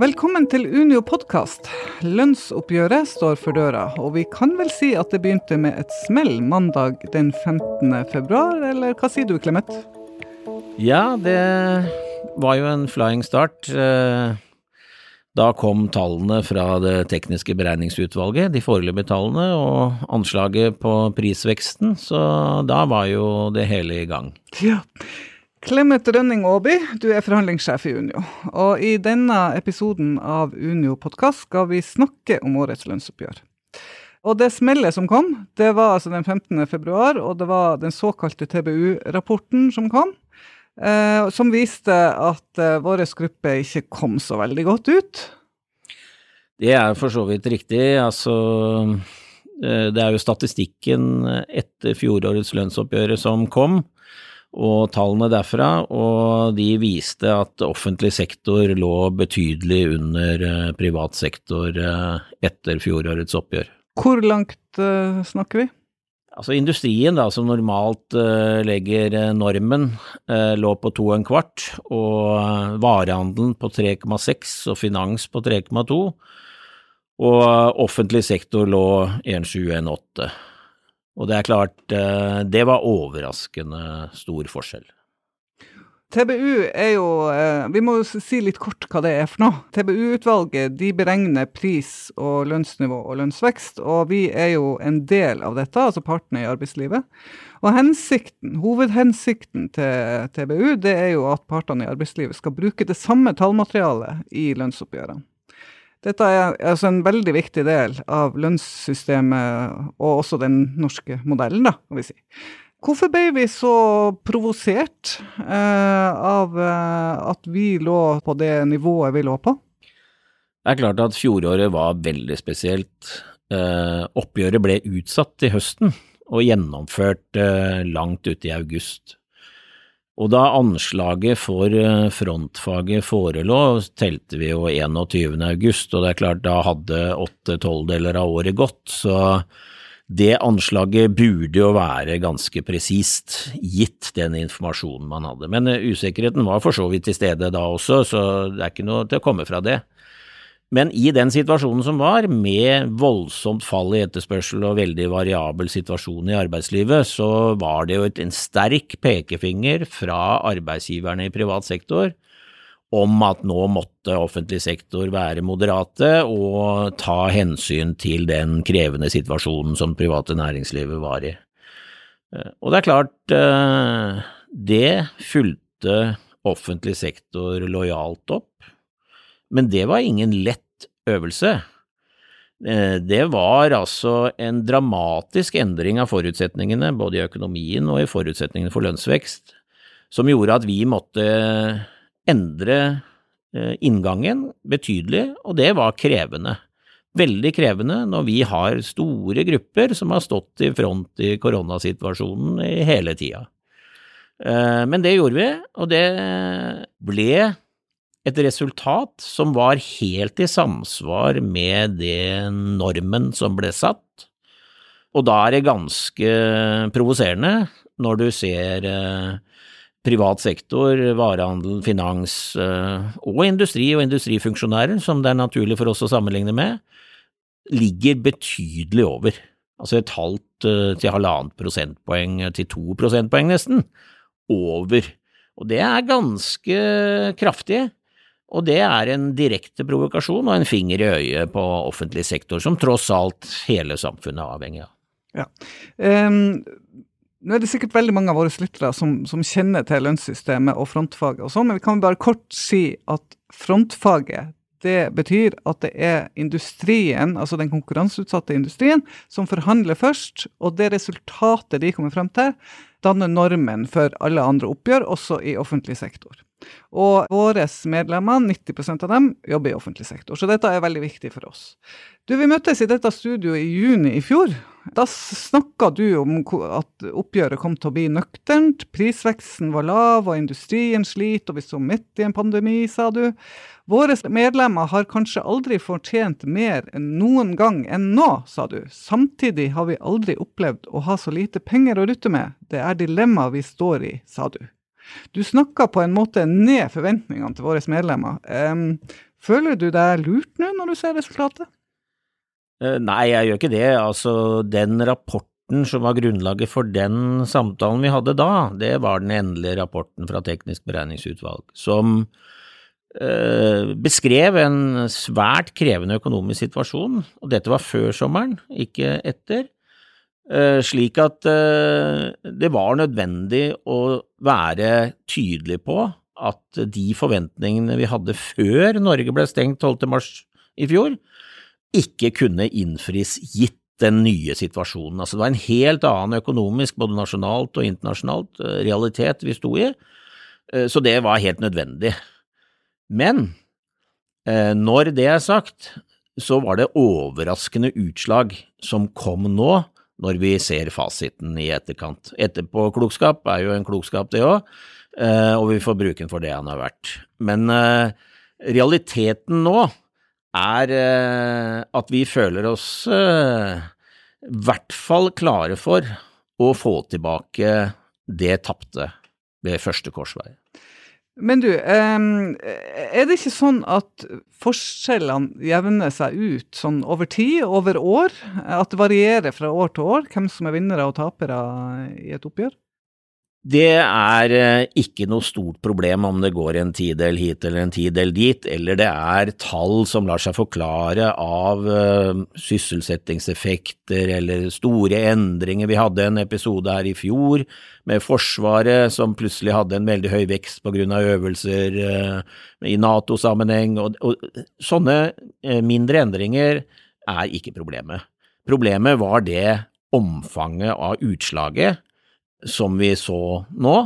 Velkommen til Unio podkast. Lønnsoppgjøret står for døra, og vi kan vel si at det begynte med et smell mandag den 15. februar, eller hva sier du, Clemet? Ja, det var jo en flying start. Eh, da kom tallene fra det tekniske beregningsutvalget, de foreløpige tallene, og anslaget på prisveksten, så da var jo det hele i gang. Ja. Clemet Rønning Aaby, du er forhandlingssjef i Unio. Og i denne episoden av Unio podkast skal vi snakke om årets lønnsoppgjør. Og det smellet som kom, det var altså den 15. februar, og det var den såkalte TBU-rapporten som kom. Eh, som viste at eh, vår gruppe ikke kom så veldig godt ut. Det er for så vidt riktig. Altså, eh, det er jo statistikken etter fjorårets lønnsoppgjør som kom og tallene derfra, og de viste at offentlig sektor lå betydelig under eh, privat sektor eh, etter fjorårets oppgjør. Hvor langt uh, snakker vi? Altså Industrien, da, som normalt legger normen, lå på to og en kvart, og varehandelen på 3,6 og finans på 3,2, og offentlig sektor lå 1,7-1,8. Og det er klart, eh, det var overraskende stor forskjell. TBU er jo eh, Vi må si litt kort hva det er for noe. TBU-utvalget de beregner pris og lønnsnivå og lønnsvekst, og vi er jo en del av dette, altså partene i arbeidslivet. Og hensikten, Hovedhensikten til TBU det er jo at partene i arbeidslivet skal bruke det samme tallmaterialet i lønnsoppgjørene. Dette er altså en veldig viktig del av lønnssystemet og også den norske modellen, da, kan vi si. Hvorfor ble vi så provosert eh, av eh, at vi lå på det nivået vi lå på? Det er klart at fjoråret var veldig spesielt. Eh, oppgjøret ble utsatt til høsten og gjennomført eh, langt ute i august. Og da anslaget for eh, frontfaget forelå, telte vi jo 21. august, og det er klart da hadde åtte tolvdeler av året gått, så det anslaget burde jo være ganske presist, gitt den informasjonen man hadde. Men eh, usikkerheten var for så vidt til stede da også, så det er ikke noe til å komme fra det. Men i den situasjonen som var, med voldsomt fall i etterspørsel og veldig variabel situasjon i arbeidslivet, så var det jo en sterk pekefinger fra arbeidsgiverne i privat sektor om at nå måtte offentlig sektor være moderate og ta hensyn til den krevende situasjonen som private næringslivet var i. Eh, og det er klart, eh, det fulgte offentlig sektor lojalt opp. Men det var ingen lett øvelse. Eh, det var altså en dramatisk endring av forutsetningene, både i økonomien og i forutsetningene for lønnsvekst, som gjorde at vi måtte endre eh, inngangen betydelig, og det var krevende. Veldig krevende når vi har store grupper som har stått i front i koronasituasjonen hele tida. Eh, men det gjorde vi, og det ble et resultat som var helt i samsvar med den normen som ble satt. Og da er det ganske provoserende når du ser eh, privat sektor, varehandel, finans eh, og industri og industrifunksjonærer, som det er naturlig for oss å sammenligne med, ligger betydelig over. Altså et halvt eh, til halvannet prosentpoeng til to prosentpoeng nesten, over. Og det er ganske kraftig. Og det er en direkte provokasjon og en finger i øyet på offentlig sektor, som tross alt hele samfunnet er avhengig av. Ja. Um, nå er det sikkert veldig mange av våre lyttere som, som, kjenner til lønnssystemet og frontfaget og sånn, men vi kan bare kort si at frontfaget det betyr at det er industrien, altså den konkurranseutsatte industrien, som forhandler først, og det resultatet de kommer frem til, danner normen for alle andre oppgjør, også i offentlig sektor. Og våre medlemmer, 90% av dem, jobber i offentlig sektor. Så dette er veldig viktig for oss. Du, Vi møttes i dette studioet i juni i fjor. Da snakka du om at oppgjøret kom til å bli nøkternt. Prisveksten var lav, og industrien sliter, og vi sto midt i en pandemi, sa du. Våre medlemmer har kanskje aldri fortjent mer enn noen gang enn nå, sa du. Samtidig har vi aldri opplevd å ha så lite penger å rutte med. Det er dilemmaet vi står i, sa du. Du snakka på en måte ned forventningene til våre medlemmer. Um, føler du deg lurt nå når du ser resultatet? Uh, nei, jeg gjør ikke det. Altså, den rapporten som var grunnlaget for den samtalen vi hadde da, det var den endelige rapporten fra Teknisk beregningsutvalg, som beskrev en svært krevende økonomisk situasjon, og dette var før sommeren, ikke etter. Eh, slik at eh, det var nødvendig å være tydelig på at de forventningene vi hadde før Norge ble stengt 12. mars i fjor, ikke kunne innfris gitt den nye situasjonen. Altså det var en helt annen økonomisk, både nasjonalt og internasjonalt, eh, realitet vi sto i, så det var helt nødvendig. Men når det er sagt, så var det overraskende utslag som kom nå, når vi ser fasiten i etterkant. Etterpåklokskap er jo en klokskap, det òg, eh, og vi får bruke den for det han har vært. Men eh, realiteten nå er eh, at vi føler oss i hvert fall klare for å få tilbake det tapte ved første korsvei. Men du, er det ikke sånn at forskjellene jevner seg ut sånn over tid, over år? At det varierer fra år til år hvem som er vinnere og tapere i et oppgjør? Det er eh, ikke noe stort problem om det går en tidel hit eller en tidel dit, eller det er tall som lar seg forklare av uh, sysselsettingseffekter eller store endringer. Vi hadde en episode her i fjor med Forsvaret som plutselig hadde en veldig høy vekst på grunn av øvelser uh, i Nato-sammenheng, og, sånne mindre endringer er ikke problemet. Problemet var det omfanget av utslaget som vi så nå,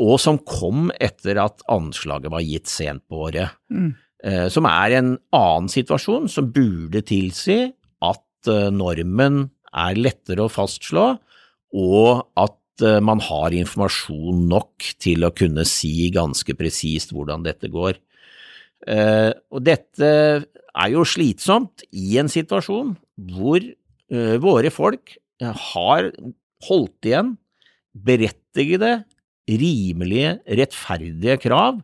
og som kom etter at anslaget var gitt sent på året. Mm. Eh, som er en annen situasjon som burde tilsi at eh, normen er lettere å fastslå, og at eh, man har informasjon nok til å kunne si ganske presist hvordan dette går. Og dette er jo slitsomt i en situasjon hvor våre folk har holdt igjen berettigede, rimelige, rettferdige krav,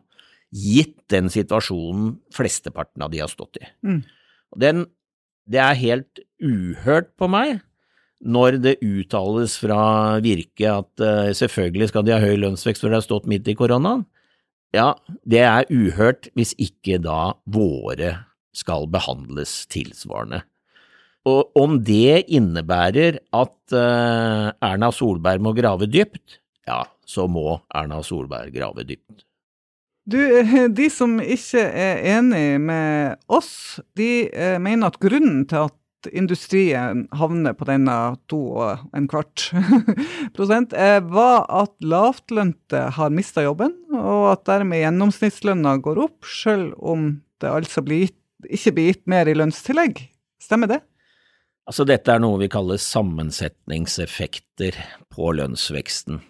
gitt den situasjonen flesteparten av de har stått i. Mm. Den, det er helt uhørt på meg når det uttales fra Virke at uh, selvfølgelig skal de ha høy lønnsvekst når de har stått midt i koronaen. Ja, det er uhørt hvis ikke da våre skal behandles tilsvarende. Og om det innebærer at uh, Erna Solberg må grave dypt, ja, så må Erna Solberg grave dypt. Du, de som ikke er enig med oss, de uh, mener at grunnen til at industrien havner på denne to og en kvart prosent, uh, var at lavtlønte har mista jobben, og at dermed gjennomsnittslønna går opp, selv om det altså blir, ikke blir gitt mer i lønnstillegg. Stemmer det? Altså dette er noe vi kaller sammensetningseffekter på lønnsveksten.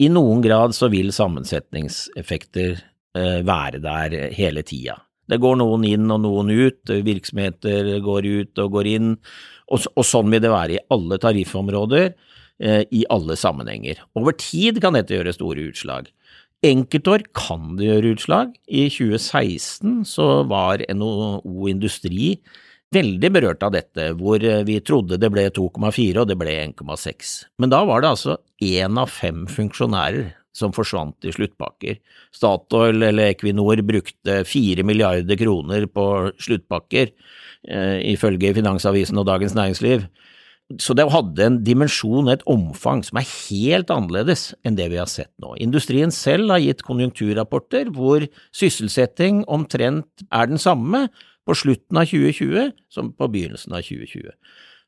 I noen grad så vil sammensetningseffekter eh, være der hele tida. Det går noen inn og noen ut, virksomheter går ut og går inn, og, sånn vil det være i alle tariffområder, eh, i alle sammenhenger. Over tid kan dette gjøre store utslag. Enkeltår kan det gjøre utslag. I 2016 så var NHO Industri veldig berørt av dette, hvor eh, vi trodde det ble 2,4 og det ble 1,6. Men da var det altså én av fem funksjonærer som forsvant i sluttpakker. Statoil eller Equinor brukte fire milliarder kroner på sluttpakker, eh, ifølge Finansavisen og Dagens Næringsliv. Så det hadde en dimensjon, et omfang, som er helt annerledes enn det vi har sett nå. Industrien selv har gitt konjunkturrapporter hvor sysselsetting omtrent er den samme, på slutten av 2020 som på begynnelsen av 2020.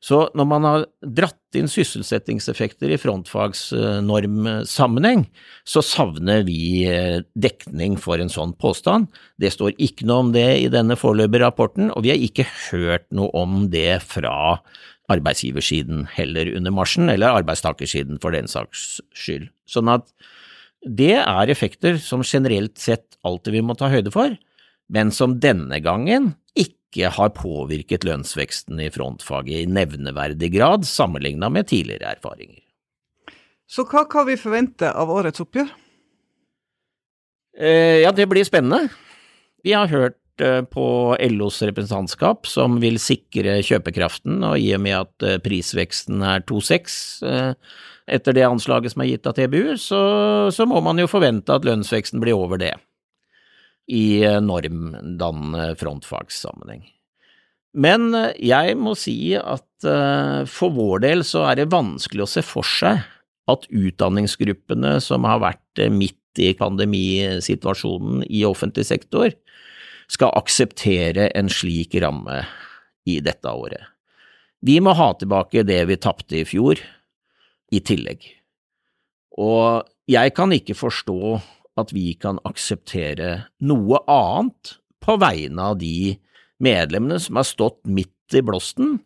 Så når man har dratt inn sysselsettingseffekter i frontfagsnormsammenheng, så savner vi eh, dekning for en sånn påstand. Det står ikke noe om det i denne foreløpige rapporten, og vi har ikke hørt noe om det fra arbeidsgiversiden heller under marsjen, eller arbeidstakersiden for den saks skyld. Sånn at det er effekter som generelt sett alltid vi må ta høyde for, men som denne gangen ikke har påvirket lønnsveksten i frontfaget i nevneverdig grad sammenlignet med tidligere erfaringer. Så hva kan vi forvente av årets oppgjør? Eh, ja, det blir spennende. Vi har hørt eh, på LOs representantskap som vil sikre kjøpekraften, og i og med at eh, prisveksten er 2,6 etter det anslaget som er gitt av TBU, så, så må man jo forvente at lønnsveksten blir over det i normdannende frontfagssammenheng. Men jeg må si at for vår del så er det vanskelig å se for seg at utdanningsgruppene som har vært midt i pandemisituasjonen i offentlig sektor, skal akseptere en slik ramme i dette året. Vi må ha tilbake det vi tapte i fjor, i tillegg. Og jeg kan ikke forstå at vi kan akseptere noe annet på vegne av de medlemmene som har stått midt i blåsten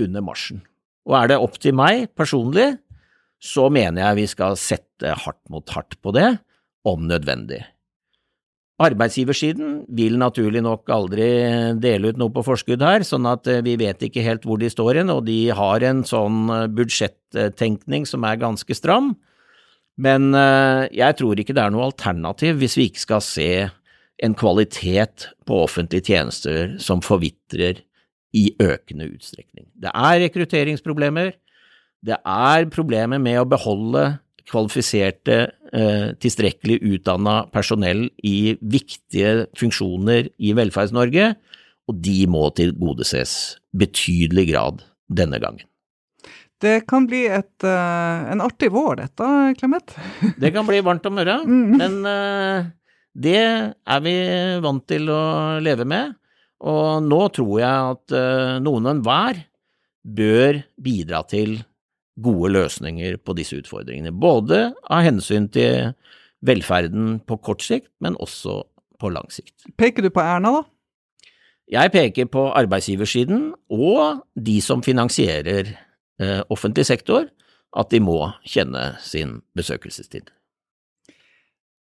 under marsjen. Og er det opp til meg personlig, så mener jeg vi skal sette hardt mot hardt på det, om nødvendig. Arbeidsgiversiden vil naturlig nok aldri dele ut noe på forskudd her, sånn at eh, vi vet ikke helt hvor de står hen, og de har en sånn eh, budsjettenkning som er ganske stram. Men eh, jeg tror ikke det er noe alternativ hvis vi ikke skal se en kvalitet på offentlige tjenester som forvitrer i økende utstrekning. Det er rekrutteringsproblemer, det er problemer med å beholde kvalifiserte, eh, tilstrekkelig utdanna personell i viktige funksjoner i Velferds-Norge, og de må tilgodeses betydelig grad denne gangen. Det kan bli et, uh, en artig vår, dette, Clemet? det kan bli varmt om øra, mm. men uh, det er vi vant til å leve med. Og nå tror jeg at uh, noen enhver bør bidra til gode løsninger på disse utfordringene, både av hensyn til velferden på kort sikt, men også på lang sikt. Peker du på Erna, da? Jeg peker på arbeidsgiversiden og de som finansierer offentlig sektor, at de må kjenne sin besøkelsestid.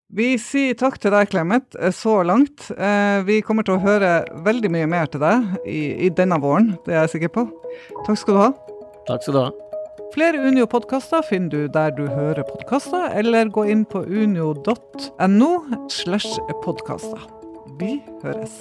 Vi sier takk til deg, Clemet, eh, så langt. Eh, vi kommer til å høre veldig mye mer til deg i, i denne våren, det er jeg sikker på. Takk skal du ha. Takk skal du ha. Flere Unio-podkaster finner du der du hører podkaster, eller gå inn på unio.no slash podkaster. Vi høres.